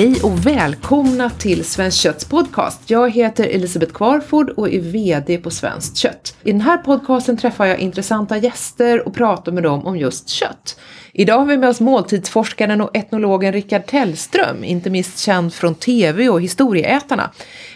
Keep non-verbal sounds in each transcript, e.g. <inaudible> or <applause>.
Hej och välkomna till Svenskt Kötts podcast. Jag heter Elisabeth Kvarford och är VD på Svenskt Kött. I den här podcasten träffar jag intressanta gäster och pratar med dem om just kött. Idag har vi med oss måltidsforskaren och etnologen Rickard Tellström, inte minst känd från TV och Historieätarna.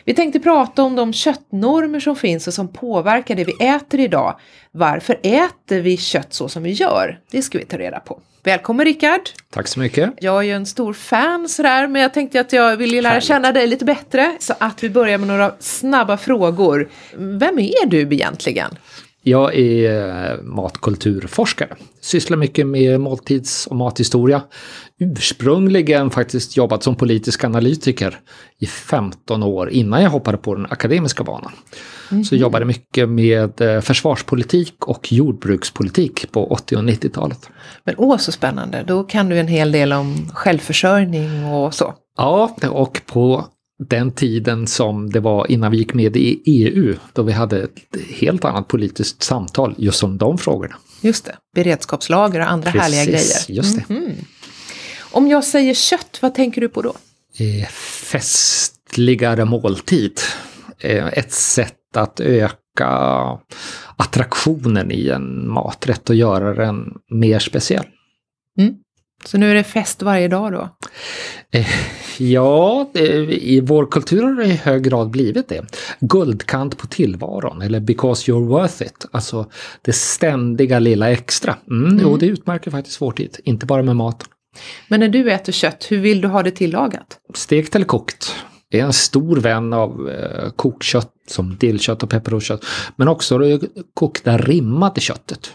Vi tänkte prata om de köttnormer som finns och som påverkar det vi äter idag. Varför äter vi kött så som vi gör? Det ska vi ta reda på. Välkommen Rickard! Tack så mycket! Jag är ju en stor fan sådär, men jag tänkte att jag vill lära Härligt. känna dig lite bättre. Så att vi börjar med några snabba frågor. Vem är du egentligen? Jag är eh, matkulturforskare. Sysslar mycket med måltids och mathistoria. Ursprungligen faktiskt jobbat som politisk analytiker i 15 år innan jag hoppade på den akademiska banan. Mm. Så jobbade mycket med eh, försvarspolitik och jordbrukspolitik på 80 och 90-talet. Men åh så spännande, då kan du en hel del om självförsörjning och så. Ja, och på den tiden som det var innan vi gick med i EU, då vi hade ett helt annat politiskt samtal just om de frågorna. Just det, beredskapslager och andra Precis, härliga grejer. just det. Mm -hmm. Om jag säger kött, vad tänker du på då? Eh, festligare måltid. Eh, ett sätt att öka attraktionen i en maträtt och göra den mer speciell. Mm. Så nu är det fest varje dag då? Eh, ja, i vår kultur har det i hög grad blivit det. Guldkant på tillvaron eller because you're worth it. Alltså det ständiga lilla extra. Mm, mm. Jo, det utmärker faktiskt vår tid, inte bara med maten. Men när du äter kött, hur vill du ha det tillagat? Stekt eller kokt. Jag är en stor vän av eh, kokkött som dillkött och pepperrotskött. Men också det kokta rimmade köttet.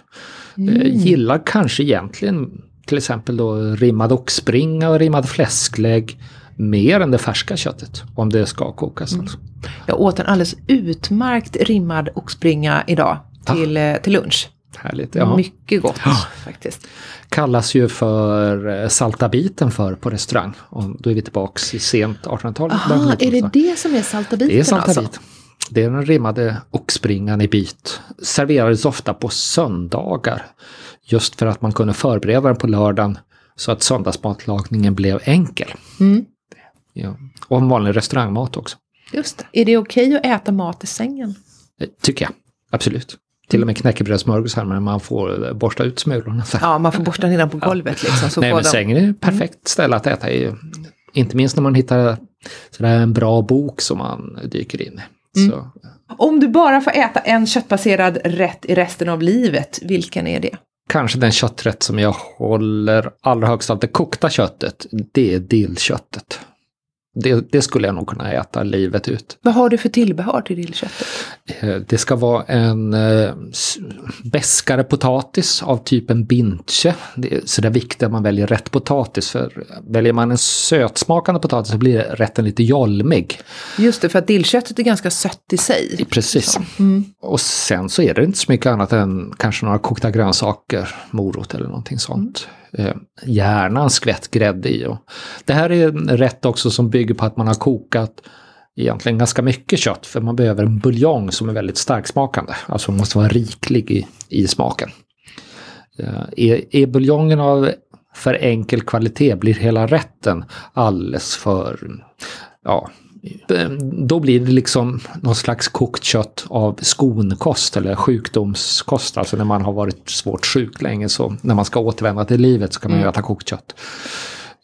Mm. Eh, gillar kanske egentligen till exempel då rimmad oxspringa och rimmad fläsklägg mer än det färska köttet. Om det ska kokas. Mm. Alltså. Jag åt en alldeles utmärkt rimmad oxspringa idag till, ah. till lunch. Härligt, ja. Mycket gott ja. faktiskt. Kallas ju för eh, salta biten för på restaurang. Och då är vi tillbaks i sent 1800-tal. Jaha, är det det som är salta biten? Det är salta alltså? bit. Det är den rimmade oxspringan i bit. Serverades ofta på söndagar. Just för att man kunde förbereda den på lördagen så att söndagsmatlagningen blev enkel. Mm. Ja. Och en vanlig restaurangmat också. Just det. Är det okej okay att äta mat i sängen? tycker jag, absolut. Till och med knäckebrödssmörgåsar men man får borsta ut smulorna. <laughs> Ja, man får borsta dem på golvet ja. liksom. Nej, men de... sängen är ett perfekt mm. ställe att äta i. Inte minst när man hittar sådär en bra bok som man dyker in i. Mm. Om du bara får äta en köttbaserad rätt i resten av livet, vilken är det? Kanske den kötträtt som jag håller allra högst av det kokta köttet, det är dillköttet. Det, det, skulle jag nog kunna äta livet ut. Vad har du för tillbehör till dillköttet? Eh, det ska vara en eh, beskare potatis av typen bintje. Så det är viktigt att man väljer rätt potatis. För väljer man en sötsmakande potatis så blir rätten lite jolmig. Just det, för att dillköttet är ganska sött i sig. Precis. Mm. Och sen så är det inte så mycket annat än kanske några kokta grönsaker, morot eller någonting sånt. Mm eh, gärna en skvätt grädde i. Och det här är en rätt också som bygger på att man har kokat egentligen ganska mycket kött för man behöver en buljong som är väldigt starksmakande. Alltså måste vara riklig i, i smaken. Eh, är, är buljongen av för enkel kvalitet blir hela rätten alldeles för ja, då blir det liksom någon slags kokt kött av skonkost eller sjukdomskost. Alltså när man har varit svårt sjuk länge så när man ska återvända till livet så kan man mm. äta kokt kött.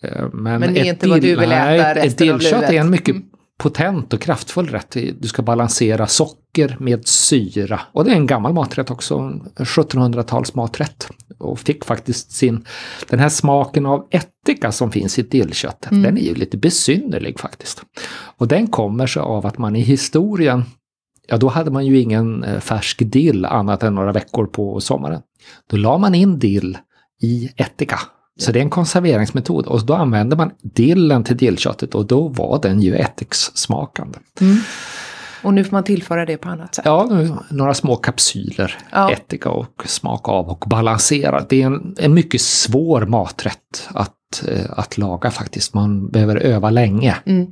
Eh, men, Men det är inte vad du vill äta resten av livet? Ett är en mycket mm. Potent och kraftfull rätt. Du ska balansera socker med syra. Och det är en gammal maträtt också, 1700-tals maträtt. Och fick faktiskt sin, den här smaken av ättika som finns i dillköttet, mm. den är ju lite besynnerlig faktiskt. Och den kommer sig av att man i historien, ja då hade man ju ingen eh, färsk dill annat än några veckor på sommaren. Då la man in dill i ättika. Så det är en konserveringsmetod och då använder man dillen till dillköttet och då var den ju ättikssmakande. Mm. Och nu får man tillföra det på annat sätt? Ja, några små kapsyler, ja. ättika och smaka av och balansera. Det är en, en mycket svår maträtt att, eh, att laga faktiskt. Man behöver öva länge. Mm.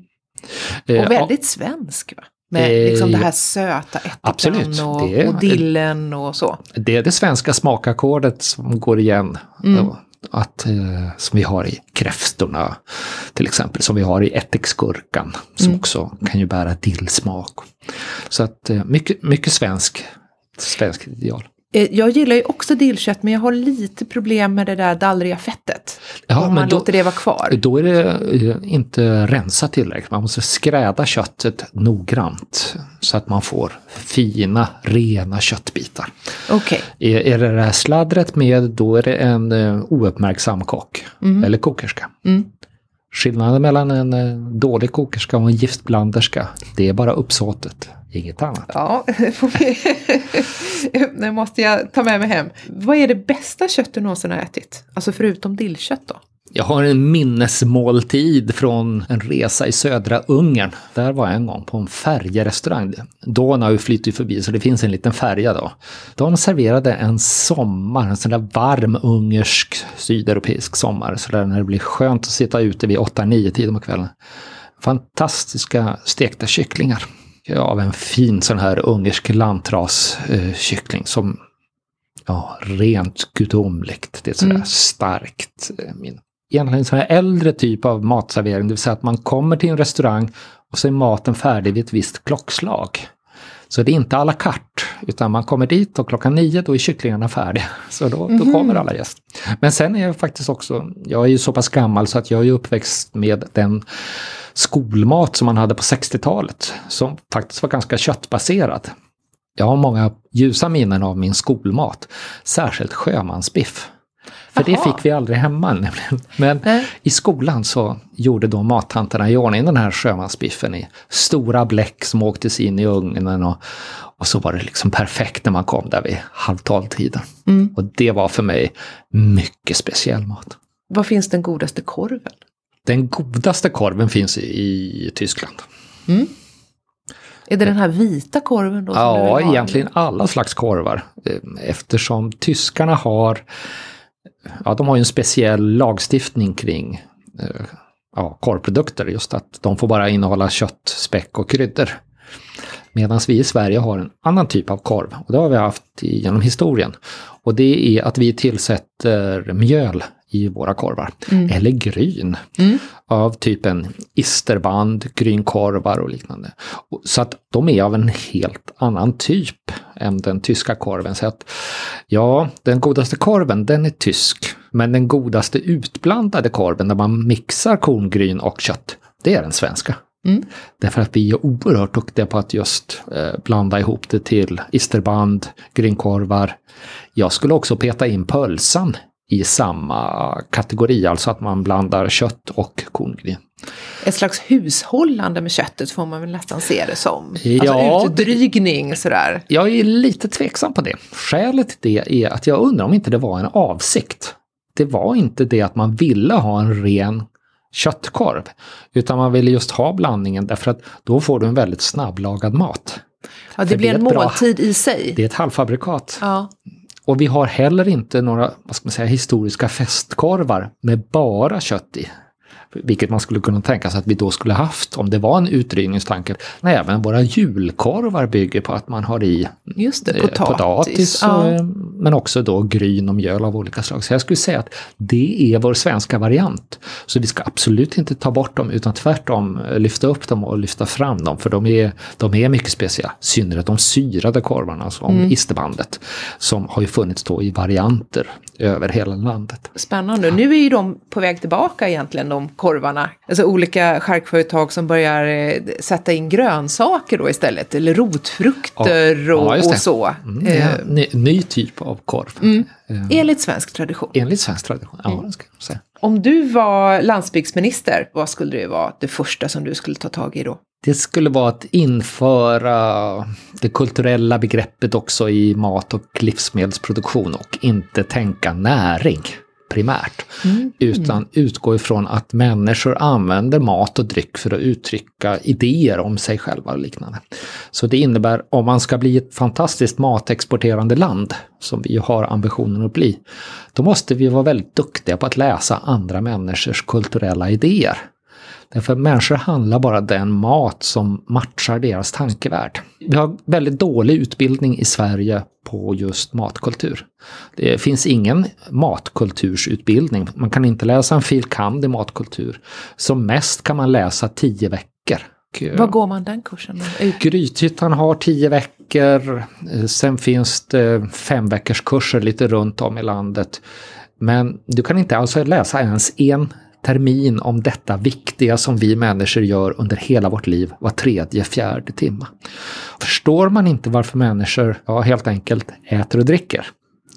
Eh, och väldigt svensk va? Med liksom det här söta ättikan och, och dillen och så. Det är det svenska smakackordet som går igen. Mm. Att, eh, som vi har i kräftorna till exempel, som vi har i ättiksgurkan som Mm. också kan ju bära dillsmak. Så att eh, mycket, mycket svensk, svensk ideal. Eh, Jag gillar ju också dillkött men jag har lite problem med det där dallriga fettet. Ja, om man då- låter det vara kvar. Då är det eh, inte rensat tillräckligt. Man måste skräda köttet noggrant så att man får fina, rena köttbitar. Okej. Är, är det det här sladdret med, då är det en eh, ouppmärksam kock eller kokerska. Mm. Skillnaden mellan en eh, dålig kokerska och en giftblanderska, det är bara uppsåtet, inget annat. Ja, får vi... <laughs> nu måste jag ta med mig hem. Vad är det bästa kött du någonsin har ätit? Alltså förutom dillkött då? Jag har en minnesmåltid från en resa i södra Ungern. Där var jag en gång på en färjerestaurang. Donau flyter ju förbi så det finns en liten färja då. De serverade en sommar, en sån där varm ungersk sydeuropeisk sommar. Så där när det blir skönt att sitta ute vid 8-9 tiden på kvällen. Fantastiska stekta kycklingar. Av en fin sån här ungersk lantras-kyckling som Ja, rent gudomligt. Det är sådär Mm. starkt eh, minne. Egentligen en sån här äldre typ av matservering, det vill säga att man kommer till en restaurang och så är maten färdig vid ett visst klockslag. Så det är inte à la carte, utan man kommer dit och klockan nio då är kycklingarna färdiga. <laughs> Så då, då kommer alla gäster. Men sen är jag faktiskt också, jag är ju så pass gammal så att jag är uppväxt med den skolmat som man hade på 60-talet, som faktiskt var ganska köttbaserad. Jag har många ljusa minnen av min skolmat, särskilt sjömansbiff. För det Jaha. fick vi aldrig hemma nämligen. Men Nej. i skolan så gjorde då mattanterna i ordning den här sjömansbiffen i stora bläck som åktes in i ugnen och, och så var det liksom perfekt när man kom där vid halv tolv-tiden. Mm. Och det var för mig mycket speciell mat. Vad finns den godaste korven? Den godaste korven finns i, i Tyskland. Är det den här vita korven då? Ja, egentligen alla slags korvar. Eh, Eftersom tyskarna har, ja de har ju en speciell lagstiftning kring eh, ja, korvprodukter. Just att de får bara innehålla kött, späck och kryddor. Medan vi i Sverige har en annan typ av korv. Och det har vi haft genom historien. Och det är att vi tillsätter mjöl i våra korvar. Eller gryn. Mm. Av typen isterband, grynkorvar och liknande. Så att de är av en helt annan typ än den tyska korven. Så att ja, den godaste korven den är tysk. Men den godaste utblandade korven där man mixar korngryn och kött, det är den svenska. Mm. Därför att vi är oerhört duktiga på att just eh, blanda ihop det till isterband, grynkorvar. Jag skulle också peta in pölsan i samma kategori, alltså att man blandar kött och korngryn. Ett slags hushållande med köttet får man väl nästan se det som. Ja, alltså utdrygning sådär. Jag är lite tveksam på det. Skälet till det är att jag undrar om inte det var en avsikt. Det var inte det att man ville ha en ren köttkorv, utan man ville just ha blandningen därför att då får du en väldigt snabblagad mat. Ja, det För blir det en ett bra- måltid i sig. Det är ett halvfabrikat. Ja. Och vi har heller inte några, vad ska man säga, historiska festkorvar med bara kött i. Vilket man skulle kunna tänka sig att vi då skulle haft om det var en utdrivningstanke. Men även våra julkorvar bygger på att man har i Just det, eh, potatis. potatis ja. eh, men också då gryn och mjöl av olika slag. Så jag skulle säga att det är vår svenska variant. Så vi ska absolut inte ta bort dem utan tvärtom eh, lyfta upp dem och lyfta fram dem för de är, de är mycket speciella. I synnerhet de syrade korvarna som Mm. isterbandet som har ju funnits då i varianter över hela landet. Spännande. Nu är ju de på väg tillbaka egentligen, de korvarna. Alltså olika charkföretag som börjar eh, sätta in grönsaker då istället, eller rotfrukter Ja, och, ja, och så. Mm, Eh, ny, ny typ av korv. Eh, enligt svensk tradition. Enligt svensk tradition. Ja, Mm. ska jag säga. Om du var landsbygdsminister, vad skulle det vara det första som du skulle ta tag i då? Det skulle vara att införa det kulturella begreppet också i mat och livsmedelsproduktion och inte tänka näring primärt. Utan utgå ifrån att människor använder mat och dryck för att uttrycka idéer om sig själva och liknande. Så det innebär, om man ska bli ett fantastiskt matexporterande land, som vi har ambitionen att bli, då måste vi vara väldigt duktiga på att läsa andra människors kulturella idéer. Därför människor handlar bara den mat som matchar deras tankevärld. Vi har väldigt dålig utbildning i Sverige på just matkultur. Det finns ingen matkultursutbildning. Man kan inte läsa en fil. kand i matkultur. Som mest kan man läsa tio veckor. Var går man den kursen? Grythyttan har tio veckor. Sen finns det fem veckors kurser lite runt om i landet. Men du kan inte alltså läsa ens en termin om detta viktiga som vi människor gör under hela vårt liv var tredje, fjärde timme. Förstår man inte varför människor ja, helt enkelt äter och dricker,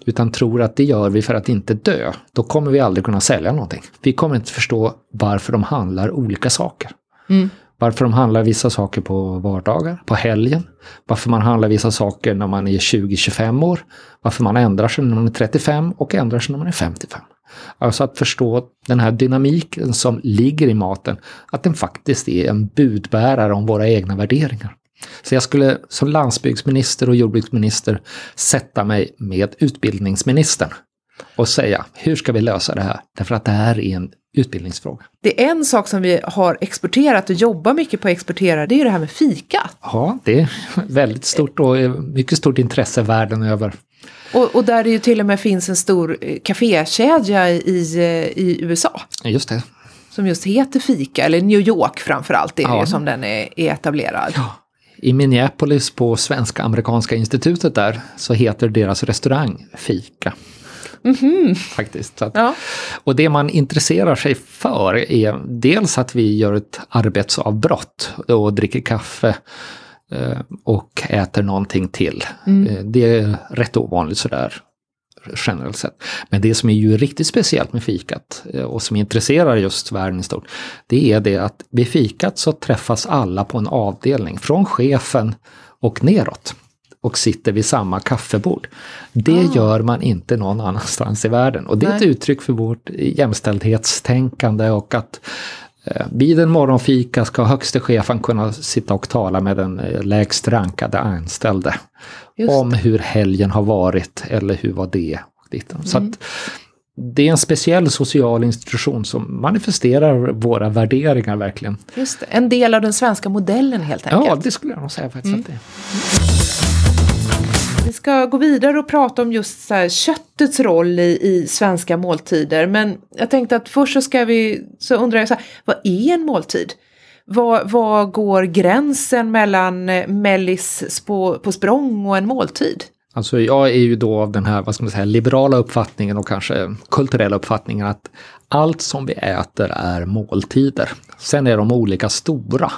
utan tror att det gör vi för att inte dö, då kommer vi aldrig kunna sälja någonting. Vi kommer inte förstå varför de handlar olika saker. Mm. Varför de handlar vissa saker på vardagar, på helgen. Varför man handlar vissa saker när man är 20-25 år. Varför man ändrar sig när man är 35 och ändrar sig när man är 55. Alltså att förstå den här dynamiken som ligger i maten, att den faktiskt är en budbärare om våra egna värderingar. Så jag skulle som landsbygdsminister och jordbruksminister sätta mig med utbildningsministern och säga hur ska vi lösa det här? Därför att det här är en utbildningsfråga. Det är en sak som vi har exporterat och jobbar mycket på att exportera, det är ju det här med fika. Ja, det är väldigt stort och mycket stort intresse världen över. Och, och, där det ju till och med finns en stor eh, kafékedja i, eh, i USA. Just det. Som just heter Fika, eller New York framförallt är ja. det som den är, är etablerad. Ja. I Minneapolis på Svenska Amerikanska institutet där så heter deras restaurang Fika. Mm -hmm. Faktiskt. Att, ja. Och det man intresserar sig för är dels att vi gör ett arbetsavbrott och dricker kaffe eh, och äter någonting till. Mm. Eh, det är rätt ovanligt sådär generellt sett. Men det som är ju riktigt speciellt med fikat eh, och som intresserar just världen i stort, det är det att vid fikat så träffas alla på en avdelning, från chefen och neråt och sitter vid samma kaffebord. Det ah. gör man inte någon annanstans i världen och det är Nej. ett uttryck för vårt jämställdhetstänkande och att eh, vid en morgonfika ska högste chefen kunna sitta och tala med den eh, lägst rankade anställde om hur helgen har varit eller hur var det. Så mm. det är en speciell social institution som manifesterar våra värderingar verkligen. Just det, en del av den svenska modellen helt enkelt. Ja, det skulle jag nog säga faktiskt mm. att det är. Ska gå vidare och prata om just så här, köttets roll i, i svenska måltider. Men jag tänkte att först så ska vi, så undrar jag så här, vad är en måltid? Vad, vad går gränsen mellan eh, mellis på, på språng och en måltid? Alltså jag är ju då av den här, vad ska man säga, liberala uppfattningen och kanske kulturella uppfattningen att allt som vi äter är måltider. Sen är de olika stora.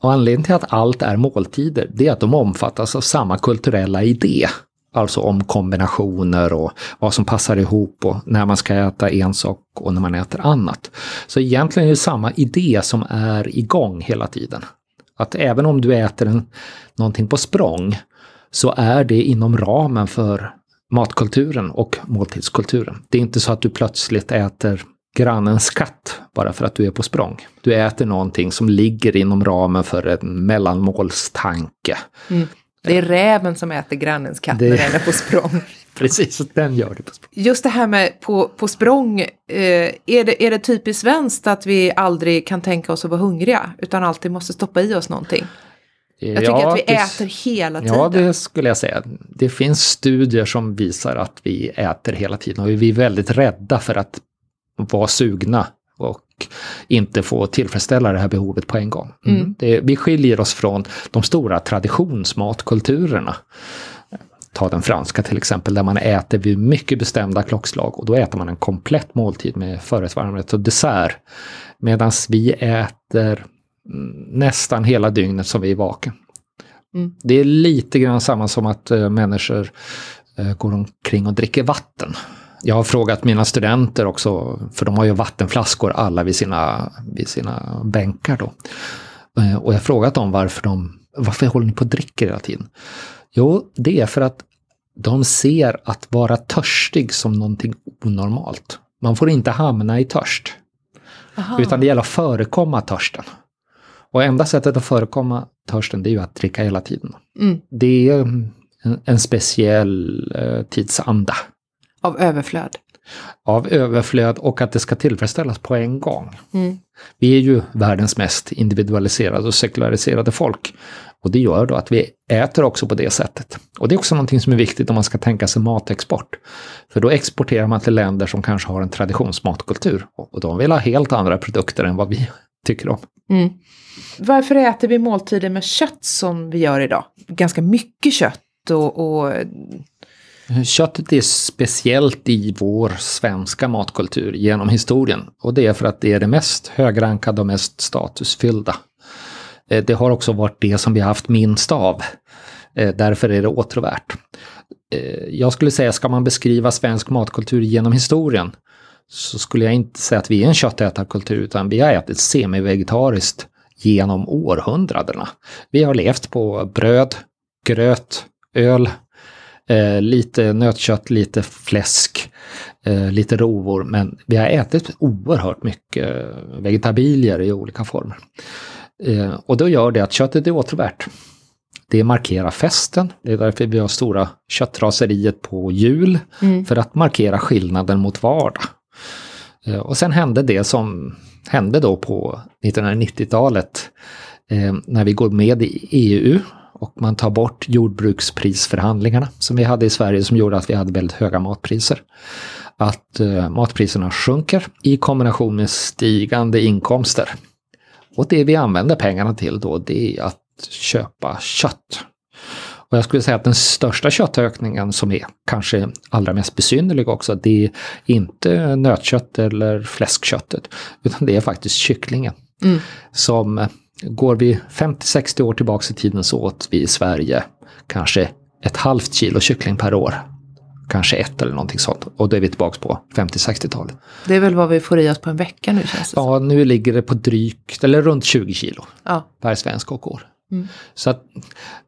Och anledningen till att allt är måltider, det är att de omfattas av samma kulturella idé. Alltså om kombinationer och vad som passar ihop och när man ska äta en sak och när man äter annat. Så egentligen är det samma idé som är igång hela tiden. Att även om du äter en, någonting på språng så är det inom ramen för matkulturen och måltidskulturen. Det är inte så att du plötsligt äter grannens katt bara för att du är på språng. Du äter någonting som ligger inom ramen för en mellanmålstanke. Mm. Det är räven som äter grannens katt det... när den är på språng. <laughs> Precis, den gör det på språng. Just det här med på, på språng, eh, är, det, är det typiskt svenskt att vi aldrig kan tänka oss att vara hungriga, utan alltid måste stoppa i oss någonting? Jag tycker ja, att vi det, äter hela tiden. Ja, det skulle jag säga. Det finns studier som visar att vi äter hela tiden och vi är väldigt rädda för att vara sugna och inte få tillfredsställa det här behovet på en gång. Mm. mm. Det, vi skiljer oss från de stora traditionsmatkulturerna. Ta den franska till exempel, där man äter vid mycket bestämda klockslag och då äter man en komplett måltid med förrätt, varmrätt och dessert. Medan vi äter nästan hela dygnet som vi är vaken. Mm. Det är lite grann samma som att äh, människor äh, går omkring och dricker vatten. Jag har frågat mina studenter också, för de har ju vattenflaskor alla vid sina, vid sina bänkar då. Äh, och jag har frågat dem varför de, varför håller ni på och dricker hela tiden? Jo, det är för att de ser att vara törstig som någonting onormalt. Man får inte hamna i törst. Aha. Utan det gäller att förekomma törsten. Och enda sättet att förekomma törsten det är ju att dricka hela tiden. Mm. Det är en, en speciell eh, tidsanda. Av överflöd? av överflöd och att det ska tillfredsställas på en gång. Mm. Vi är ju världens mest individualiserade och sekulariserade folk. Och det gör då att vi äter också på det sättet. Och det är också någonting som är viktigt om man ska tänka sig matexport. För då exporterar man till länder som kanske har en traditionsmatkultur. Och de vill ha helt andra produkter än vad vi tycker om. Mm. Varför äter vi måltider med kött som vi gör idag? Ganska mycket kött och, och Köttet är speciellt i vår svenska matkultur genom historien. Och det är för att det är det mest högrankade och mest statusfyllda. Eh, det har också varit det som vi har haft minst av. Eh, därför är det åtråvärt. Eh, jag skulle säga, ska man beskriva svensk matkultur genom historien så skulle jag inte säga att vi är en köttätarkultur utan vi har ätit semivegetariskt genom århundradena. Vi har levt på bröd, gröt, öl, Eh, lite nötkött, lite fläsk, eh, lite rovor, men vi har ätit oerhört mycket vegetabilier i olika former. Eh, och då gör det att köttet är åtråvärt. Det markerar festen, det är därför vi har stora köttraseriet på jul, mm. för att markera skillnaden mot vardag. Och sen hände det som hände då på 1990-talet eh, när vi går med i EU och man tar bort jordbruksprisförhandlingarna som vi hade i Sverige som gjorde att vi hade väldigt höga matpriser. Att eh, matpriserna sjunker i kombination med stigande inkomster. Och det vi använder pengarna till då det är att köpa kött. Och jag skulle säga att den största köttökningen som är kanske allra mest besynnerlig också, det är inte nötkött eller fläskköttet, utan det är faktiskt kycklingen. Mm. Som Går vi 50-60 år tillbaks i tiden så åt vi i Sverige kanske ett halvt kilo kyckling per år. Kanske ett eller någonting sånt. Och då är vi tillbaks på 50-60-talet. Det är väl vad vi får i oss på en vecka nu känns det Ja, nu ligger det på drygt, eller runt 20 kilo ja. per svensk och år. Mm. Så att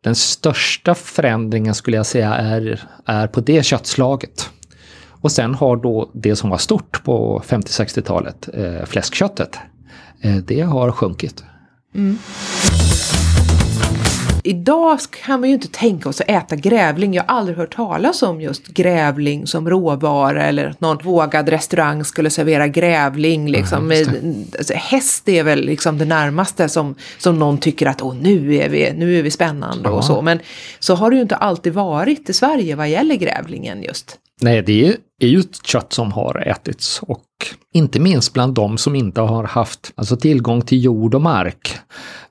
den största förändringen skulle jag säga är, är på det köttslaget. Och sen har då det som var stort på 50-60-talet, eh, fläskköttet, eh, det har sjunkit. Mm. Idag kan man ju inte tänka oss att äta grävling. Jag har aldrig hört talas om just grävling som råvara eller att någon vågad restaurang skulle servera grävling. Liksom. Ja, alltså, häst är väl liksom det närmaste som, som någon tycker att Åh, nu, är vi, nu är vi spännande ja. och så. Men så har det ju inte alltid varit i Sverige vad gäller grävlingen just. Nej, det är, ju ett kött som har ätits och inte minst bland de som inte har haft alltså tillgång till jord och mark.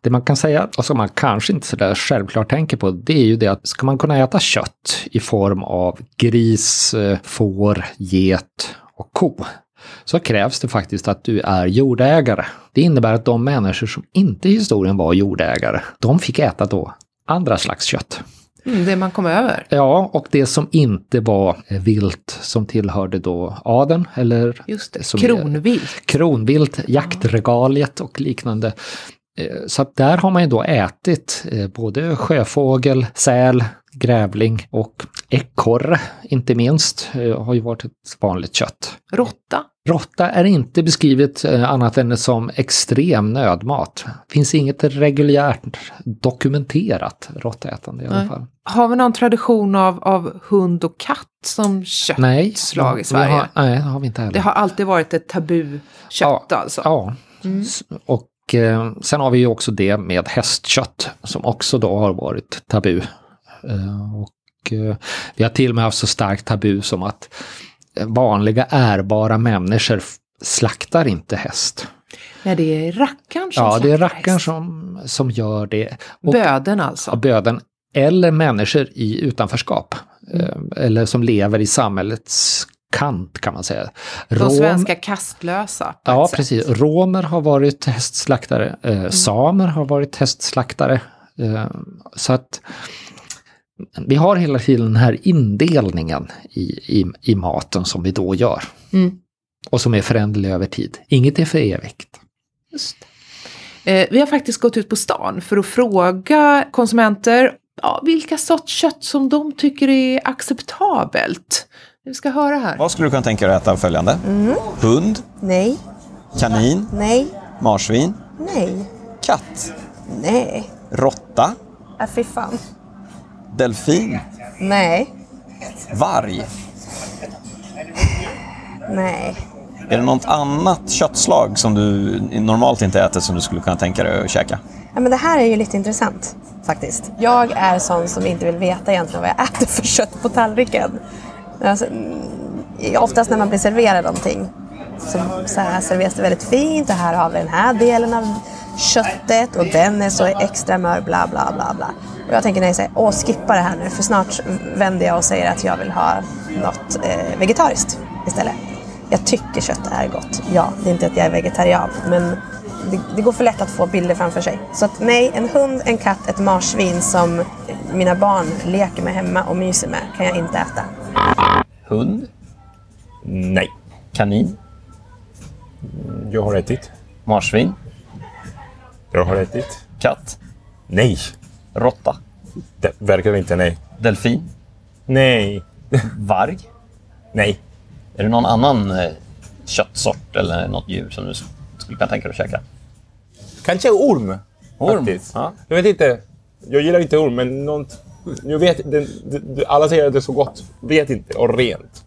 Det man kan säga, och som man kanske inte sådär självklart tänker på, det är ju det att ska man kunna äta kött i form av gris, eh, får, get och ko, så krävs det faktiskt att du är jordägare. Det innebär att de människor som inte i historien var jordägare, de fick äta då andra slags kött. Mm, det man kom över? Ja, och det som inte var vilt som tillhörde då adeln eller Just det, kronvilt. kronvilt, jaktregaliet och liknande. Eh, så att där har man ju då ätit eh, både sjöfågel, säl, grävling och ekorre inte minst eh, har ju varit ett vanligt kött. Råtta? Råtta är inte beskrivet annat än som extrem nödmat. Finns inget reguljärt dokumenterat råttätande i alla fall. Har vi någon tradition av, av hund och katt som köttslag i Sverige? Har, nej, det har vi inte heller. Det har alltid varit ett tabu kött ja, alltså? Ja. Mm. Och eh, sen har vi ju också det med hästkött som också då har varit tabu. Eh, och eh, vi har till och med haft så starkt tabu som att vanliga ärbara människor slaktar inte häst. Nej, det är rackaren som Ja, det är rackaren som, som gör det. Och, böden alltså? Ja, böden. Eller människor i utanförskap. Mm. Eller som lever i samhällets kant kan man säga. De Rom... svenska kastlösa. Ja, precis. Romer har varit hästslaktare. Eh, mm. Samer har varit hästslaktare. Eh, så att vi har hela tiden den här indelningen i, i, i maten som vi då gör. Mm. Och som är föränderlig över tid. Inget är för evigt. Just. Eh, vi har faktiskt gått ut på stan för att fråga konsumenter ja, vilka sorts kött som de tycker är acceptabelt. Vi ska höra här. Vad skulle du kunna tänka dig att äta av följande? Mm. Hund? Nej. Kanin? Nej. Marsvin? Nej. Katt? Nej. Råtta? Ja, fy fan. Delfin? Nej. Varg? Nej. Är det något annat köttslag som du normalt inte äter som du skulle kunna tänka dig att käka? Ja, men det här är ju lite intressant faktiskt. Jag är sån som inte vill veta egentligen vad jag äter för kött på tallriken. Alltså, mm, oftast när man blir serverad någonting så, så här serveras det väldigt fint och här har vi den här delen av köttet och den är så extra mör, bla bla bla bla. Och jag tänker nej, så här, åh skippa det här nu för snart vänder jag och säger att jag vill ha något eh, vegetariskt istället. Jag tycker kött är gott, ja. Det är inte att jag är vegetarian, men det, det går för lätt att få bilder framför sig. Så att nej, en hund, en katt, ett marsvin som mina barn leker med hemma och myser med kan jag inte äta. Hund? Nej. Kanin? Jag har ätit. Marsvin? Jag har ätit. Katt? Nej. Råtta? Det verkar inte nej. Delfin? Nej. Varg? Nej. Är det någon annan eh, köttsort eller något djur som du skulle kunna tänka dig att käka? Kanske orm. Orm? Faktiskt. Ja. Jag vet inte. Jag gillar inte orm, men något... Jag vet, det, det, alla säger att det är så gott. Vet inte. Och rent.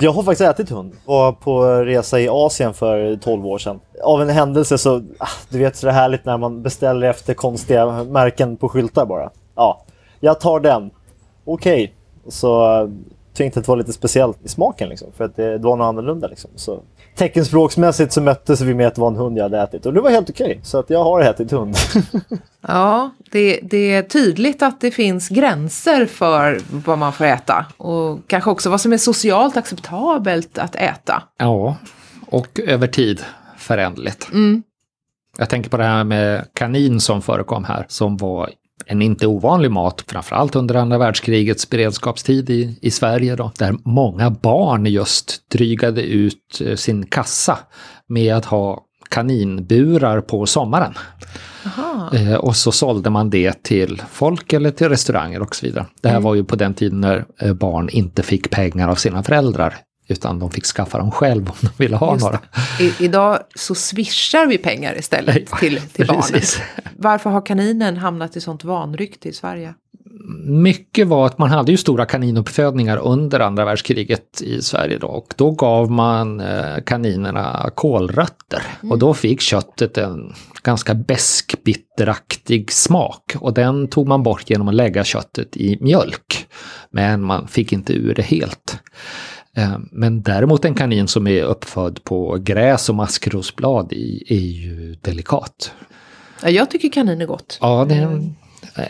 Jag har faktiskt ätit hund. Var på resa i Asien för 12 år sedan. Av en händelse så, ah, du vet så det är härligt när man beställer efter konstiga märken på skyltar bara. Ja, jag tar den. Okej. Så eh, tyckte jag att det var lite speciellt i smaken liksom, för att det, det var något annorlunda. Liksom. Så, teckenspråksmässigt så möttes vi med att det var en hund jag hade ätit och det var helt okej. Så att jag har ätit hund. <laughs> Ja, det, det är tydligt att det finns gränser för vad man får äta. Och kanske också vad som är socialt acceptabelt att äta. Ja, och över tid föränderligt. Jag tänker på det här med kanin som förekom här, som var en inte ovanlig mat, framförallt under andra världskrigets beredskapstid i, i Sverige, då, där många barn just drygade ut eh, sin kassa med att ha kaninburar på sommaren. Eh, och så sålde man det till folk eller till restauranger och så vidare. Det här var ju på den tiden när eh, barn inte fick pengar av sina föräldrar, utan de fick skaffa dem själv om de ville ha Just några. I, idag så swishar vi pengar istället till, till barnen. Varför har kaninen hamnat i sånt vanrykte i Sverige? Mycket var att man hade ju stora kaninuppfödningar under andra världskriget i Sverige då och då gav man eh, kaninerna kålrötter och då fick köttet en ganska besk bitteraktig smak och den tog man bort genom att lägga köttet i mjölk. Men man fick inte ur det helt. Eh, Men däremot en kanin som är uppfödd på gräs och maskrosblad är ju delikat. Ja, jag tycker kanin är gott. Ja, det är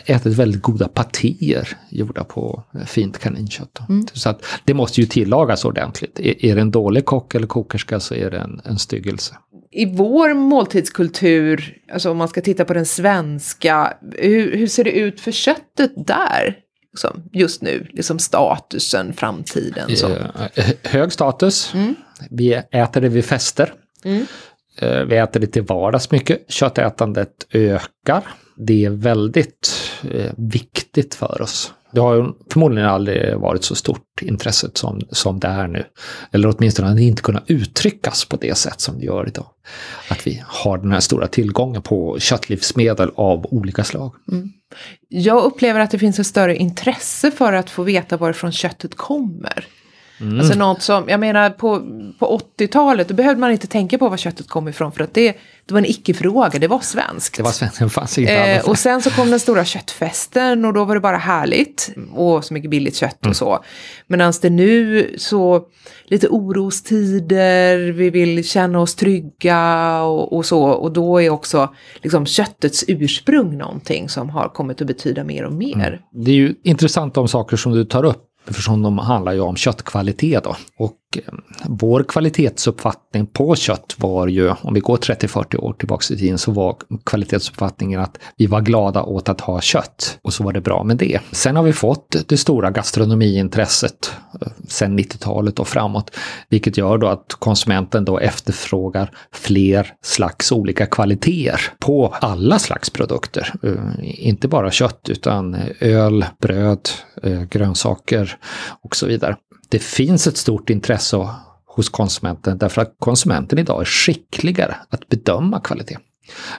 ätit väldigt goda patéer gjorda på fint kaninkött. Så att det måste ju tillagas ordentligt. Är, är det en dålig kock eller kokerska så är det en, en styggelse. I vår måltidskultur, alltså om man ska titta på den svenska, hur, hur ser det ut för köttet där? Liksom, just nu, liksom statusen, framtiden. Så. Eh, hög status. Vi äter det vid fester. Eh, Vi äter det till vardags mycket. Köttätandet ökar. Det är väldigt eh, viktigt för oss. Det har förmodligen aldrig varit så stort intresset som, som det är nu. Eller åtminstone har det inte kunnat uttryckas på det sätt som det gör idag. Att vi har den här stora tillgången på köttlivsmedel av olika slag. Jag upplever att det finns ett större intresse för att få veta varifrån köttet kommer. Mm. Alltså något som, jag menar på, på 80-talet, då behövde man inte tänka på var köttet kom ifrån för att det, det var en icke-fråga, det var svenskt. Det var svensken fanns inget Eh, och sen så kom den stora köttfesten och då var det bara härligt. Och så mycket billigt kött Mm. och så. Medan det nu så lite orostider, vi vill känna oss trygga och, och så. Och då är också liksom köttets ursprung någonting som har kommit att betyda mer och mer. Det är ju intressant de saker som du tar upp eftersom de handlar ju om köttkvalitet då. Och eh, vår kvalitetsuppfattning på kött var ju, om vi går 30-40 år tillbaka i tiden, så var kvalitetsuppfattningen att vi var glada åt att ha kött och så var det bra med det. Sen har vi fått det stora gastronomiintresset eh, sen 90-talet och framåt, vilket gör då att konsumenten då efterfrågar fler slags olika kvaliteter på alla slags produkter. Eh, inte bara kött utan öl, bröd, Eh, grönsaker och så vidare. Det finns ett stort intresse hos konsumenten därför att konsumenten idag är skickligare att bedöma kvalitet.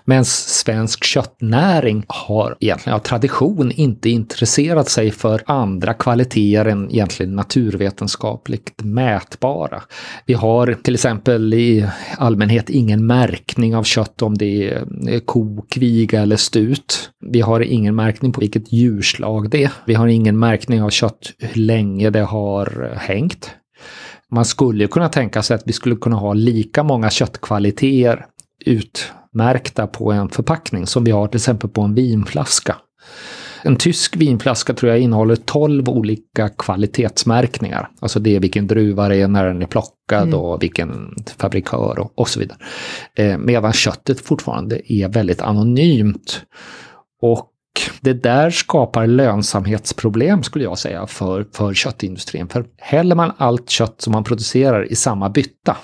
Men svensk köttnäring har egentligen av tradition inte intresserat sig för andra kvaliteter än egentligen naturvetenskapligt mätbara. Vi har till exempel i allmänhet ingen märkning av kött om det är eh, ko, kviga eller stut. Vi har ingen märkning på vilket djurslag det är. Vi har ingen märkning av kött hur länge det har eh, hängt. Man skulle kunna tänka sig att vi skulle kunna ha lika många köttkvaliteter ut utmärkta på en förpackning som vi har till exempel på en vinflaska. En tysk vinflaska tror jag innehåller 12 olika kvalitetsmärkningar. Alltså det är vilken druva det är, när den är plockad mm. och vilken fabrikör och, och så vidare. Eh, medan köttet fortfarande är väldigt anonymt. Och det där skapar lönsamhetsproblem skulle jag säga för, för köttindustrin. För häller man allt kött som man producerar i samma bytta,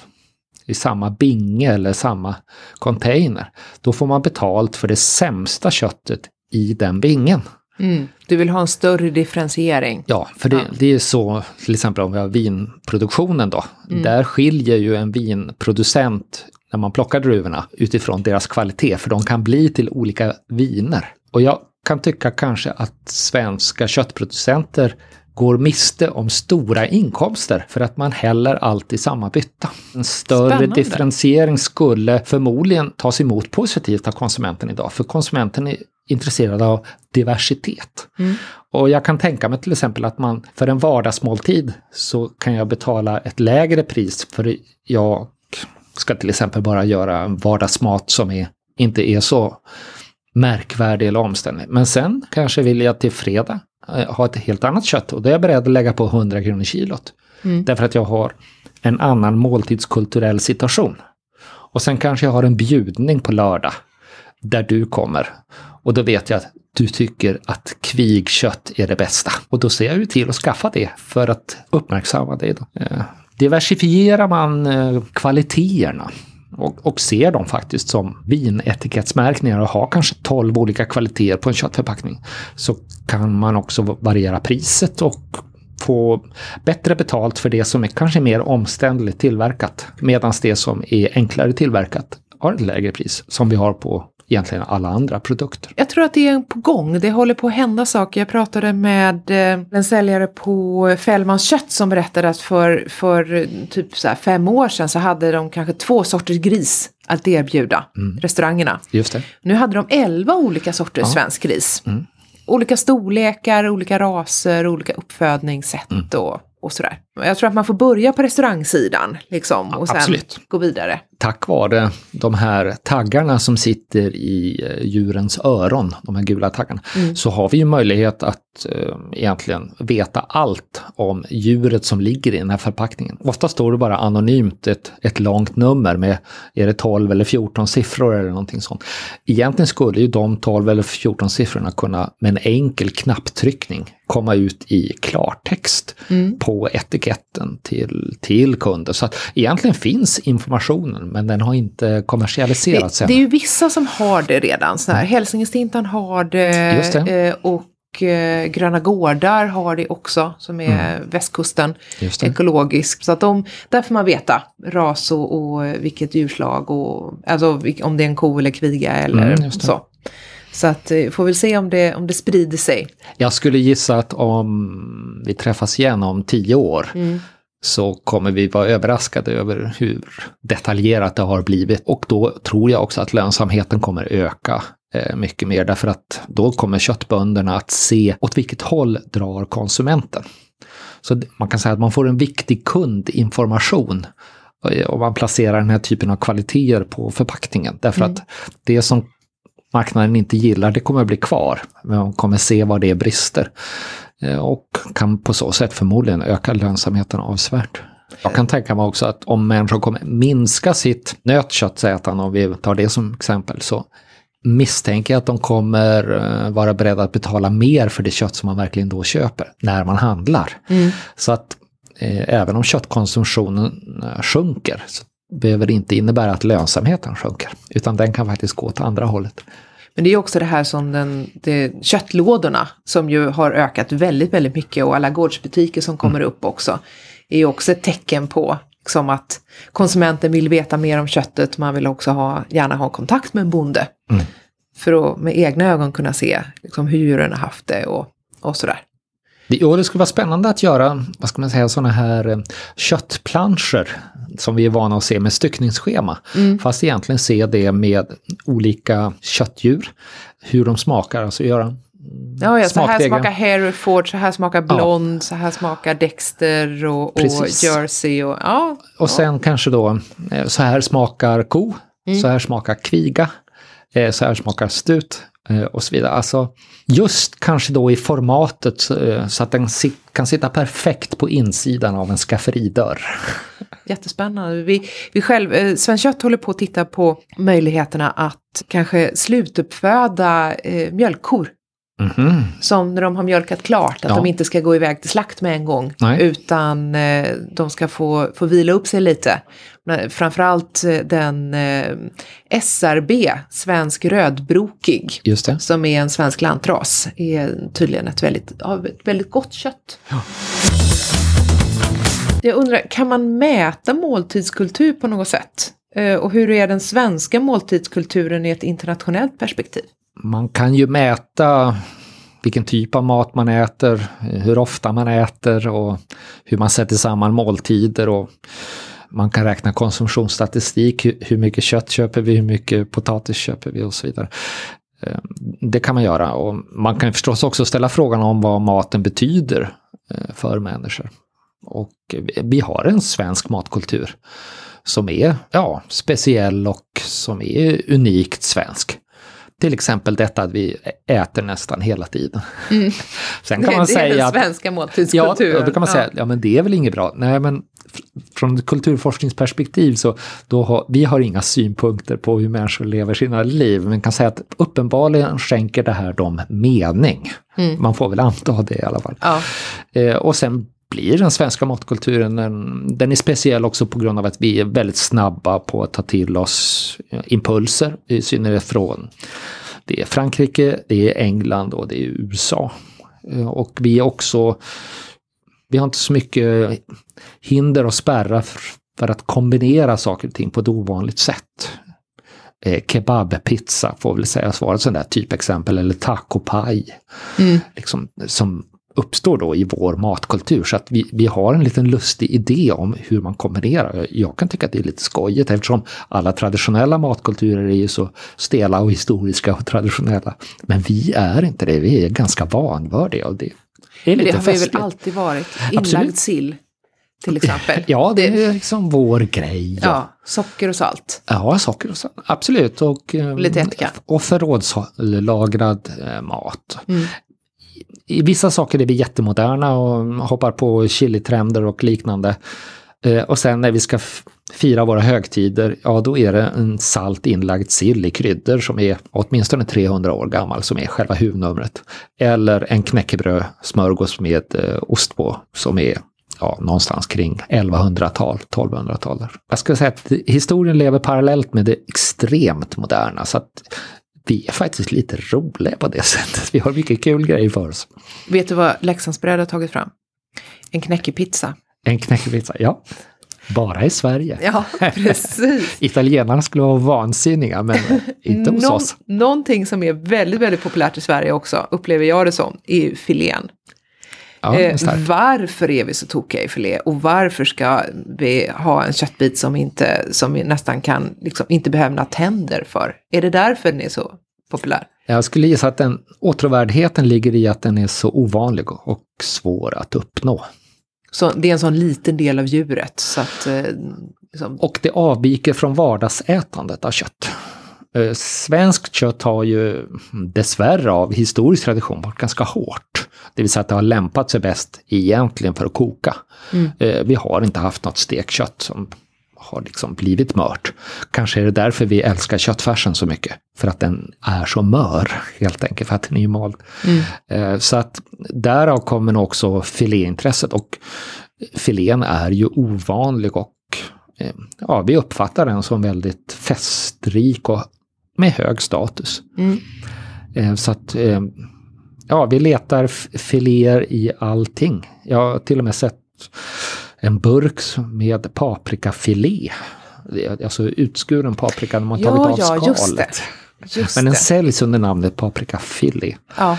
i samma binge eller samma container, då får man betalt för det sämsta köttet i den bingen. Mm. Du vill ha en större differentiering? Ja, för det, det är så till exempel om vi har vinproduktionen då. Mm. Där skiljer ju en vinproducent när man plockar druvorna utifrån deras kvalitet, för de kan bli till olika viner. Och jag kan tycka kanske att svenska köttproducenter går miste om stora inkomster för att man häller allt i samma bytta. En större Spännande. differentiering skulle förmodligen tas emot positivt av konsumenten idag, för konsumenten är intresserad av diversitet. Mm. Och jag kan tänka mig till exempel att man för en vardagsmåltid så kan jag betala ett lägre pris för jag ska till exempel bara göra en vardagsmat som är, inte är så märkvärdig eller omständlig. Men sen kanske vill jag till fredag ha ett helt annat kött och då är jag beredd att lägga på 100 kronor kilot. Mm. Därför att jag har en annan måltidskulturell situation. Och sen kanske jag har en bjudning på lördag där du kommer. Och då vet jag att du tycker att kvigkött är det bästa. Och då ser jag ju till att skaffa det för att uppmärksamma dig. Då. Eh, diversifierar man eh, kvaliteterna och, och ser dem faktiskt som vinetikettsmärkningar och har kanske 12 olika kvaliteter på en köttförpackning så kan man också variera priset och få bättre betalt för det som är kanske mer omständligt tillverkat. Medan det som är enklare tillverkat har ett lägre pris som vi har på egentligen alla andra produkter. Jag tror att det är på gång. Det håller på att hända saker. Jag pratade med eh, en säljare på Fällmans kött som berättade att för, för typ så fem år sedan så hade de kanske två sorters gris att erbjuda mm. restaurangerna. Just det. Nu hade de elva olika sorters ja. svensk gris. Mm. Olika storlekar, olika raser, olika uppfödningssätt mm. och och sådär. Jag tror att man får börja på restaurangsidan liksom, och sen Absolut. gå vidare. Tack vare de här taggarna som sitter i eh, djurens öron, de här gula taggarna, mm. så har vi ju möjlighet att eh, egentligen veta allt om djuret som ligger i den här förpackningen. Ofta står det bara anonymt ett, ett långt nummer med, är det 12 eller 14 siffror eller någonting sånt. Egentligen skulle ju de 12 eller 14 siffrorna kunna med en enkel knapptryckning komma ut i klartext mm. på etiketten till, till kunden. Så att egentligen finns informationen men den har inte kommersialiserats det, än. Det är ju vissa som har det redan. Så här, mm. Hälsingestintan har det, det. Eh, och eh, Gröna Gårdar har det också, som är mm. västkusten, ekologisk. Så att de, där får man veta ras och, och vilket djurslag och alltså om det är en ko eller kviga eller mm, så. Så att eh, får väl se om det, om det sprider sig. Jag skulle gissa att om vi träffas igen om tio år mm. så kommer vi vara överraskade över hur detaljerat det har blivit. Och då tror jag också att lönsamheten kommer öka eh, mycket mer därför att då kommer köttbönderna att se åt vilket håll drar konsumenten. Så man kan säga att man får en viktig kundinformation om man placerar den här typen av kvaliteter på förpackningen. Därför mm. att det som marknaden inte gillar, det kommer att bli kvar. Men man kommer se var det är brister. Eh, och kan på så sätt förmodligen öka lönsamheten avsevärt. Jag kan tänka mig också att om människor kommer minska sitt nötköttsätande, om vi tar det som exempel, så misstänker jag att de kommer eh, vara beredda att betala mer för det kött som man verkligen då köper när man handlar. Mm. Så att eh, även om köttkonsumtionen eh, sjunker så behöver inte innebära att lönsamheten sjunker, utan den kan faktiskt gå åt andra hållet. Men det är också det här som den, det, köttlådorna som ju har ökat väldigt, väldigt mycket och alla gårdsbutiker som kommer mm. upp också är ju också ett tecken på liksom att konsumenten vill veta mer om köttet, man vill också ha, gärna ha kontakt med en bonde. Mm. För att med egna ögon kunna se liksom, hur djuren har haft det och, och sådär. Det, det skulle vara spännande att göra, vad ska man säga, sådana här eh, köttplanscher som vi är vana att se med styckningsschema. Fast egentligen se det med olika köttdjur, hur de smakar, alltså göra Ja, ja, så här smakar Hereford, så här smakar Blond, så här smakar Dexter och, och. Jersey. Och, ja, Och sen kanske då, eh, så här smakar ko, så här smakar kviga, eh, så här smakar stut eh, och så vidare. Alltså just kanske då i formatet så att den kan sitta perfekt på insidan av en skafferidörr. Jättespännande. Vi, vi själv, eh, Svenskt Kött håller på att titta på möjligheterna att kanske slutuppföda eh, mjölkkor. Mhm. Som när de har mjölkat klart, att Ja. de inte ska gå iväg till slakt med en gång. Nej. Utan eh, de ska få, få vila upp sig lite. Framförallt eh, den eh, SRB, svensk rödbrokig, som är en svensk lantras, är tydligen ett väldigt, av ett väldigt gott kött. Alltså, jag undrar, kan man mäta måltidskultur på något sätt? Eh, och hur är den svenska måltidskulturen i ett internationellt perspektiv? Man kan ju mäta vilken typ av mat man äter, hur ofta man äter och hur man sätter samman måltider. Och man kan räkna konsumtionsstatistik, hur- mycket kött köper vi, hur mycket potatis köper vi och så vidare. Eh, det kan man göra och man kan förstås också ställa frågan om vad maten betyder eh, för människor. Och vi- har en svensk matkultur som är ja, speciell och som är unikt svensk. Till exempel detta att vi äter nästan hela tiden. <laughs> Sen kan man det är säga den att svenska Ja, måltidskulturen. då kan man säga, ja men det är väl inget bra. Nej men från ett kulturforskningsperspektiv så då har, vi har inga synpunkter på hur människor lever sina liv. Men kan säga att uppenbarligen skänker det här dem mening. Man får väl anta det i alla fall. Ja. Eh, och sen blir den svenska matkulturen, den, den är speciell också på grund av att vi är väldigt snabba på att ta till oss eh, impulser, i synnerhet från det är Frankrike, det är England och det är USA. Eh, Och vi är också, vi har inte så mycket hinder och spärrar för, att kombinera saker och ting på ett ovanligt sätt. Eh, Kebabpizza får väl sägas vara ett sånt där typexempel, eller tacopaj. Liksom, som uppstår då i vår matkultur. Så att vi, vi har en liten lustig idé om hur man kombinerar. Jag kan tycka att det är lite skojigt eftersom alla traditionella matkulturer är ju så stela och historiska och traditionella. Men vi är inte det, vi är ganska vanvördiga och det är lite det har vi festligt. väl alltid varit. Inlagd Absolut. sill, till exempel. <laughs> Ja, det är liksom vår grej. Ja, Ja, socker och salt. ja saker och så. Absolut. Och, eh, Lite ättika. och förrådslagrad eh, mat. Mm. I vissa saker är vi jättemoderna och hoppar på chilitrender och liknande. Eh, och sen när vi ska fira våra högtider, ja då är det en salt inlagd sill i kryddor som är åtminstone 300 år gammal som är själva huvudnumret. Eller en knäckebröd-smörgås med eh, ost på som är ja, någonstans kring 1100-tal, 1200-tal. Jag skulle säga att historien lever parallellt med det extremt moderna så att vi är faktiskt lite roliga på det <laughs> sättet. Vi har mycket kul grejer för oss. Vet du vad Leksandsbröd har tagit fram? En knäckepizza. En knäckepizza, ja. Bara i Sverige. Ja, precis. <laughs> Italienarna skulle vara vansinniga, men <laughs> inte hos Någon, oss. någonting som är väldigt, väldigt populärt i Sverige också, upplever jag det som, är ju filén. Ja, Eh, varför är vi så tokiga i filé och varför ska vi ha en köttbit som, inte, som vi nästan kan, liksom, inte behöver några tänder för? Är det därför den är så populär? Jag skulle gissa att den åtråvärdheten ligger i att den är så ovanlig och svår att uppnå. Så det är en sån liten del av djuret så att eh, liksom, Och det avviker från vardagsätandet av kött. Eh, Svenskt kött har ju dessvärre av historisk tradition varit ganska hårt. Det vill säga att det har lämpat sig bäst egentligen för att koka. Eh, Vi har inte haft något stekkött som har liksom blivit mört. Kanske är det därför vi älskar köttfärsen så mycket. För att den är så mör, helt enkelt, för att den är ju mald. Eh, Så att därav kommer också filéintresset. Och filén är ju ovanlig och ja, vi uppfattar den som väldigt festrik och med hög status. Eh, Så att eh, ja, vi letar filéer i allting. Jag har till och med sett en burk med paprikafilé. Alltså utskuren paprika när man Ja, tagit av ja, skalet. just det. Just Men den det. säljs under namnet paprikafilé. Ja.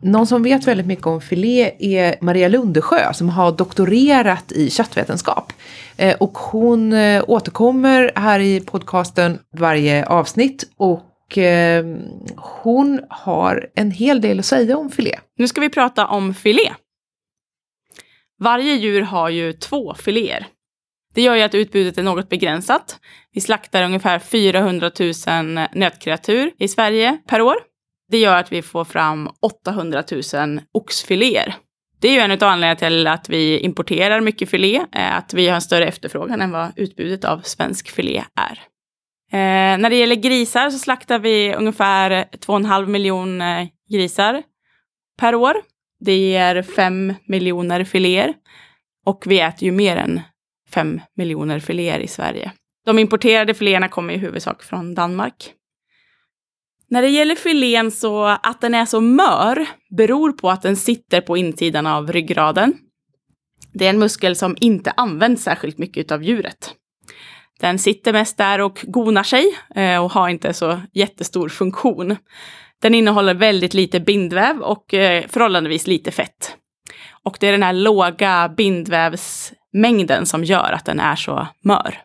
Någon som vet väldigt mycket om filé är Maria Lundesjö som har doktorerat i köttvetenskap. Eh, och hon eh, återkommer här i podcasten varje avsnitt och eh, hon har en hel del att säga om filé. Nu ska vi prata om filé. Varje djur har ju två filéer. Det gör ju att utbudet är något begränsat. Vi slaktar ungefär 400 000 nötkreatur i Sverige per år. Det gör att vi får fram 800 000 oxfiléer. Det är ju en av anledningarna till att vi importerar mycket filé, eh, att vi har en större efterfrågan än vad utbudet av svensk filé är. Eh, när det gäller grisar så slaktar vi ungefär 2,5 miljoner eh, grisar per år. Det ger 5 miljoner filéer. Och vi äter ju mer än 5 miljoner filéer i Sverige. De importerade filéerna kommer i huvudsak från Danmark. När det gäller filén så att den är så mör beror på att den sitter på insidan av ryggraden. Det är en muskel som inte används särskilt mycket av djuret. Den sitter mest där och gonar sig eh, och har inte så jättestor funktion. Den innehåller väldigt lite bindväv och eh, förhållandevis lite fett. Och det är den här låga bindvävsmängden som gör att den är så mör.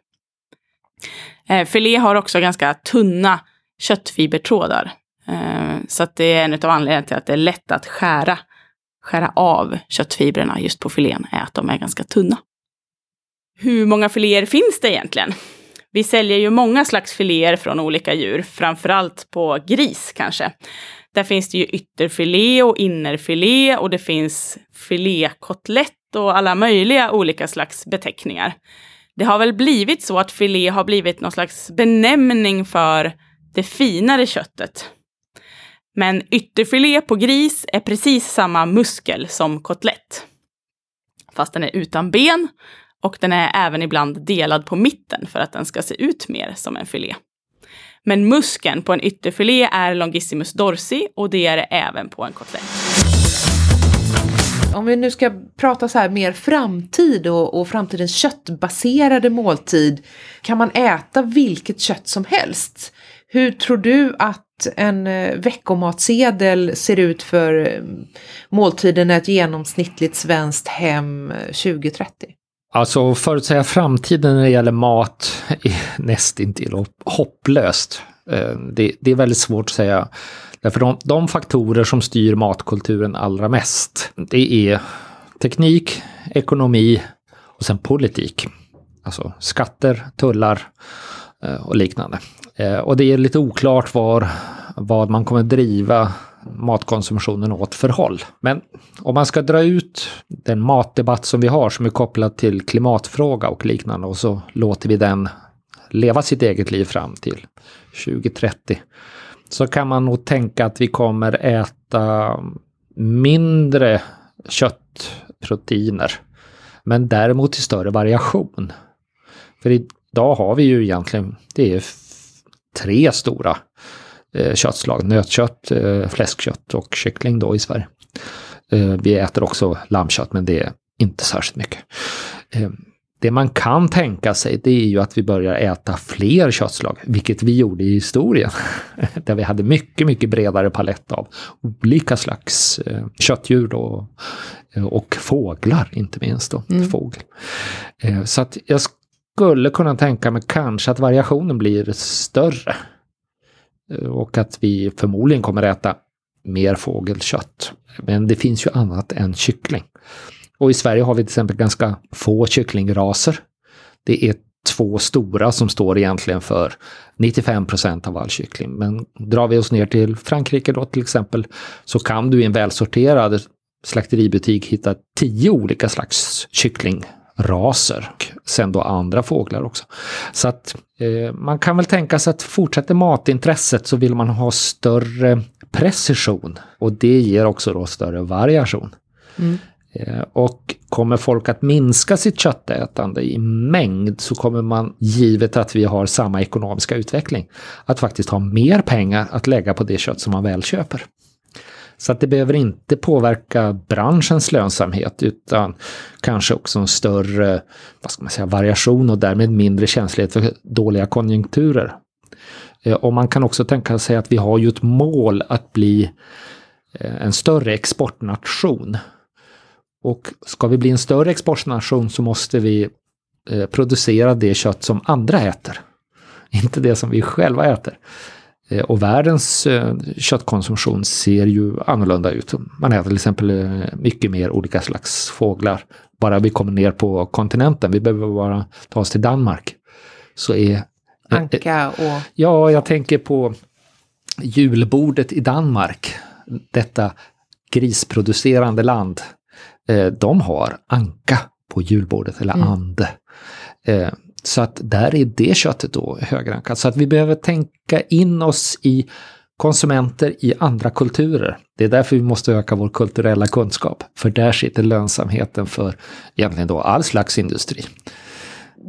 Eh, filé har också ganska tunna köttfibertrådar. Eh, så att det är en av anledningarna till att det är lätt att skära, skära av köttfibrerna just på filén, är att de är ganska tunna. Hur många filéer finns det egentligen? Vi säljer ju många slags filéer från olika djur, framförallt på gris kanske. Där finns det ju ytterfilé och innerfilé och det finns filékotlett och alla möjliga olika slags beteckningar. Det har väl blivit så att filé har blivit någon slags benämning för det finare köttet. Men ytterfilé på gris är precis samma muskel som kotlett. Fast den är utan ben och den är även ibland delad på mitten för att den ska se ut mer som en filé. Men muskeln på en ytterfilé är longissimus dorsi och det är det även på en kotlett. Om vi nu ska prata så här mer framtid och, och framtidens köttbaserade måltid. Kan man äta vilket kött som helst? Hur tror du att en eh, veckomatsedel ser ut för eh, måltiden i ett genomsnittligt svenskt hem eh, 2030? Alltså förutsäga framtiden när det gäller mat är <laughs> nästintill hopplöst. Det, det är väldigt svårt att säga. Därför de, de faktorer som styr matkulturen allra mest, det är teknik, ekonomi och sen politik. Alltså skatter, tullar eh, Eh, och liknande. Eh, och det är lite oklart var, vad man kommer driva matkonsumtionen åt för håll. Men om man ska dra ut den matdebatt som vi har som är kopplad till klimatfråga och liknande och så låter vi den leva sitt eget liv fram till 2030 så kan man nog tänka att vi kommer äta mindre köttproteiner men däremot i större variation. För idag har vi ju egentligen, det är tre stora eh, köttslag. Nötkött, eh, fläskkött och kyckling då i Sverige. Eh, vi äter också lammkött men det är inte särskilt mycket. Eh, det man kan tänka sig det är ju att vi börjar äta fler köttslag, vilket vi gjorde i historien. <laughs> Där vi hade mycket, mycket bredare palett av olika slags eh, köttdjur då, eh, och fåglar inte minst. Då, fågel. Eh, så att jag skulle kunna tänka mig kanske att variationen blir större. Eh, och att vi förmodligen kommer äta mer fågelkött. Men det finns ju annat än kyckling. Och i Sverige har vi till exempel ganska få kycklingraser. Det är två stora som står egentligen för 95% av all kyckling. Men drar vi oss ner till Frankrike då till exempel så kan du i en välsorterad slakteributik hitta tio olika slags kycklingraser. Och sen då andra fåglar också. Så att eh, man kan väl tänka sig att fortsätter matintresset så vill man ha större precision. Och det ger också då större variation. Eh, Och kommer folk att minska sitt köttätande i mängd så kommer man, givet att vi har samma ekonomiska utveckling, att faktiskt ha mer pengar att lägga på det kött som man väl köper. Så att det behöver inte påverka branschens lönsamhet utan kanske också en större vad ska man säga, variation och därmed mindre känslighet för dåliga konjunkturer. Eh, och man kan också tänka sig att vi har ju ett mål att bli eh, en större exportnation. Och ska vi bli en större exportnation så måste vi eh, producera det kött som andra äter. <laughs> Inte det som vi själva äter. Och världens köttkonsumtion ser ju annorlunda ut. Man äter till exempel mycket mer olika slags fåglar. Bara vi kommer ner på kontinenten, vi behöver bara ta oss till Danmark, så är Anka och... Ja, jag tänker på julbordet i Danmark. Detta grisproducerande land. Eh, de har anka på julbordet, eller mm. ande. Så att där är det köttet då högrankat. Så att vi behöver tänka in oss i konsumenter i andra kulturer. Det är därför vi måste öka vår kulturella kunskap. För där sitter lönsamheten för egentligen då all slags industri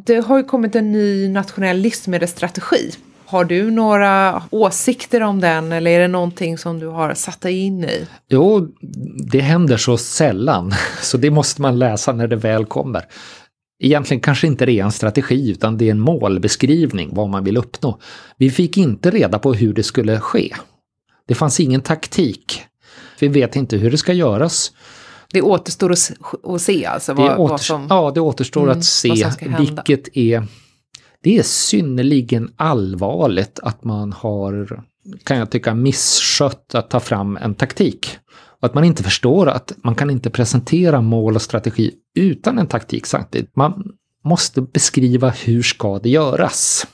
det har ju kommit en ny nationell livsmedelsstrategi. Har du några åsikter om den eller är det någonting som du har satt dig in i? Jo, det händer så sällan, <laughs> så det måste man läsa när det väl kommer. Egentligen kanske inte det är en strategi utan det är en målbeskrivning vad man vill uppnå. Vi fick inte reda på hur det skulle ske. Det fanns ingen taktik. Vi vet inte hur det ska göras. Det återstår att se alltså? Vad, det åter, vad som, ja, det återstår mm, att se vilket är... Det är synnerligen allvarligt att man har, kan jag tycka, misskött att ta fram en taktik. Och att man inte förstår att man kan inte presentera mål och strategi utan en taktik samtidigt. Man måste beskriva hur ska det göras.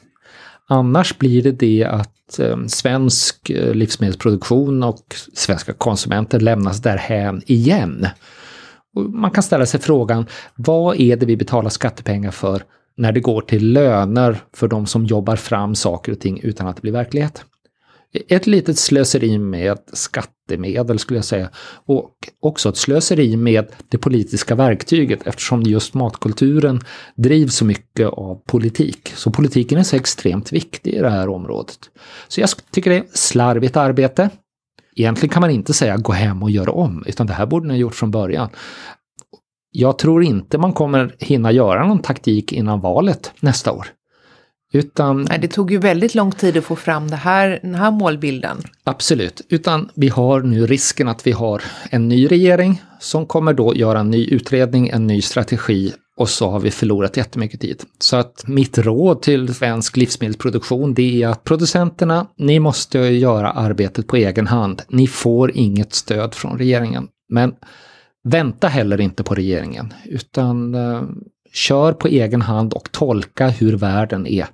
Annars blir det det att ehm, svensk eh, livsmedelsproduktion och svenska konsumenter lämnas därhän igen. Man kan ställa sig frågan, vad är det vi betalar skattepengar för när det går till löner för de som jobbar fram saker och ting utan att det blir verklighet? Ett litet slöseri med skattemedel skulle jag säga. Och också ett slöseri med det politiska verktyget eftersom just matkulturen drivs så mycket av politik. Så politiken är så extremt viktig i det här området. Så jag tycker det är slarvigt arbete. Egentligen kan man inte säga gå hem och göra om, utan det här borde ni ha gjort från början. Jag tror inte man kommer hinna göra någon taktik innan valet nästa år. Utan, Nej, det tog ju väldigt lång tid att få fram det här, den här målbilden. Absolut, utan vi har nu risken att vi har en ny regering som kommer då göra en ny utredning, en ny strategi och så har vi förlorat jättemycket tid. Så att mitt råd till svensk livsmedelsproduktion det är att producenterna, ni måste göra arbetet på egen hand. Ni får inget stöd från regeringen. Men vänta heller inte på regeringen, utan uh, kör på egen hand och tolka hur världen är.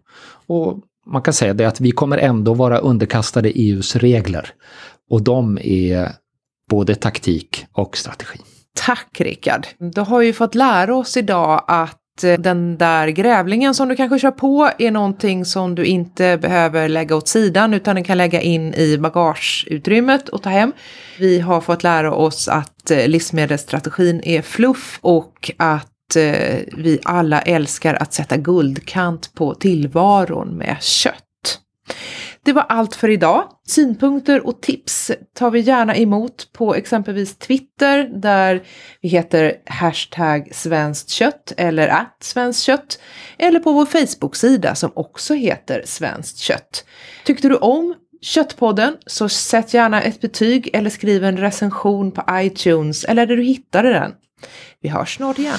Och man kan säga det att vi kommer ändå vara underkastade EUs regler. Och de är både taktik och strategi. Tack Rickard! Du har ju fått lära oss idag att eh, den där grävlingen som du kanske kör på är någonting som du inte behöver lägga åt sidan utan den kan lägga in i bagageutrymmet och ta hem. Vi har fått lära oss att eh, livsmedelsstrategin är fluff och att att eh, vi alla älskar att sätta guldkant på tillvaron med kött. Det var allt för idag. Synpunkter och tips tar vi gärna emot på exempelvis Twitter där vi heter hashtag svenskt kött eller att svenskt kött eller på vår Facebook-sida som också heter svenskt kött. Tyckte du om Köttpodden så sätt gärna ett betyg eller skriv en recension på iTunes eller där du hittade den. Vi hörs snart igen.